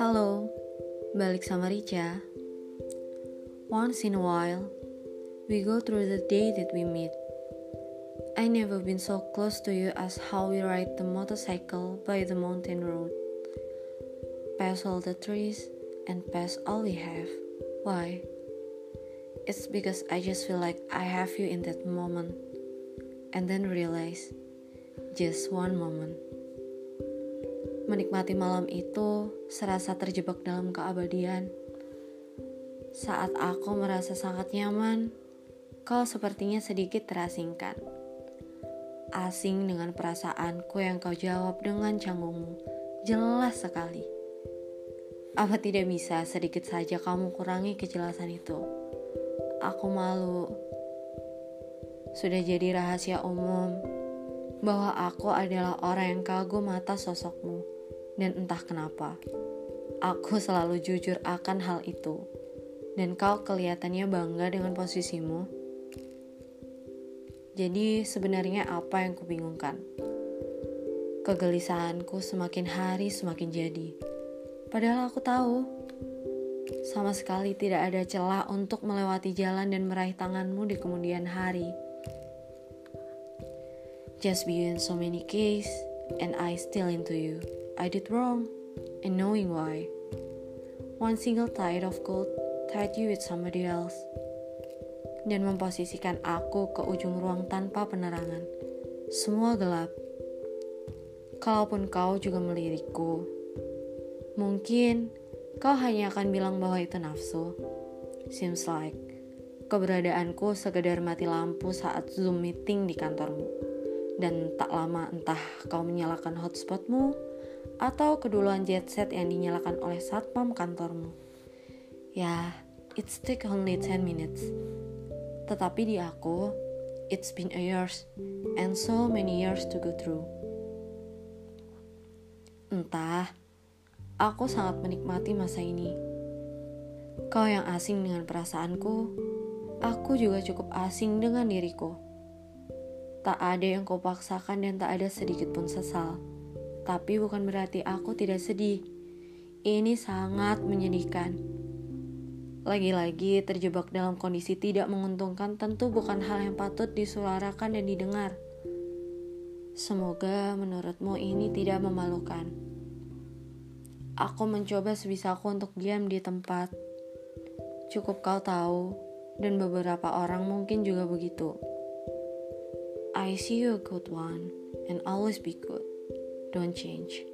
Halo, balik sama Rica. Once in a while, we go through the day that we meet. I never been so close to you as how we ride the motorcycle by the mountain road. Past all the trees and past all we have. Why? It's because I just feel like I have you in that moment. And then realize, just one moment. Menikmati malam itu serasa terjebak dalam keabadian. Saat aku merasa sangat nyaman, kau sepertinya sedikit terasingkan. Asing dengan perasaanku yang kau jawab dengan canggungmu, jelas sekali. Apa tidak bisa sedikit saja kamu kurangi kejelasan itu? Aku malu. Sudah jadi rahasia umum bahwa aku adalah orang yang kagum mata sosokmu dan entah kenapa, aku selalu jujur akan hal itu. Dan kau kelihatannya bangga dengan posisimu. Jadi sebenarnya apa yang kubingungkan? Kegelisahanku semakin hari semakin jadi. Padahal aku tahu sama sekali tidak ada celah untuk melewati jalan dan meraih tanganmu di kemudian hari. Just be in so many cases, and I still into you. I did wrong, and knowing why. One single tide of gold tied you with somebody else, dan memposisikan aku ke ujung ruang tanpa penerangan. Semua gelap. Kalaupun kau juga melirikku, mungkin kau hanya akan bilang bahwa itu nafsu. Seems like keberadaanku sekedar mati lampu saat Zoom meeting di kantormu. Dan tak lama entah kau menyalakan hotspotmu atau keduluan jet set yang dinyalakan oleh satpam kantormu. Ya, it's take only 10 minutes. Tetapi di aku, it's been a years and so many years to go through. Entah, aku sangat menikmati masa ini. Kau yang asing dengan perasaanku, aku juga cukup asing dengan diriku. Tak ada yang kau paksakan dan tak ada sedikit pun sesal. Tapi bukan berarti aku tidak sedih. Ini sangat menyedihkan. Lagi-lagi terjebak dalam kondisi tidak menguntungkan tentu bukan hal yang patut disuarakan dan didengar. Semoga menurutmu ini tidak memalukan. Aku mencoba sebisaku untuk diam di tempat. Cukup kau tahu, dan beberapa orang mungkin juga begitu. I see you a good one, and always be good. Don't change.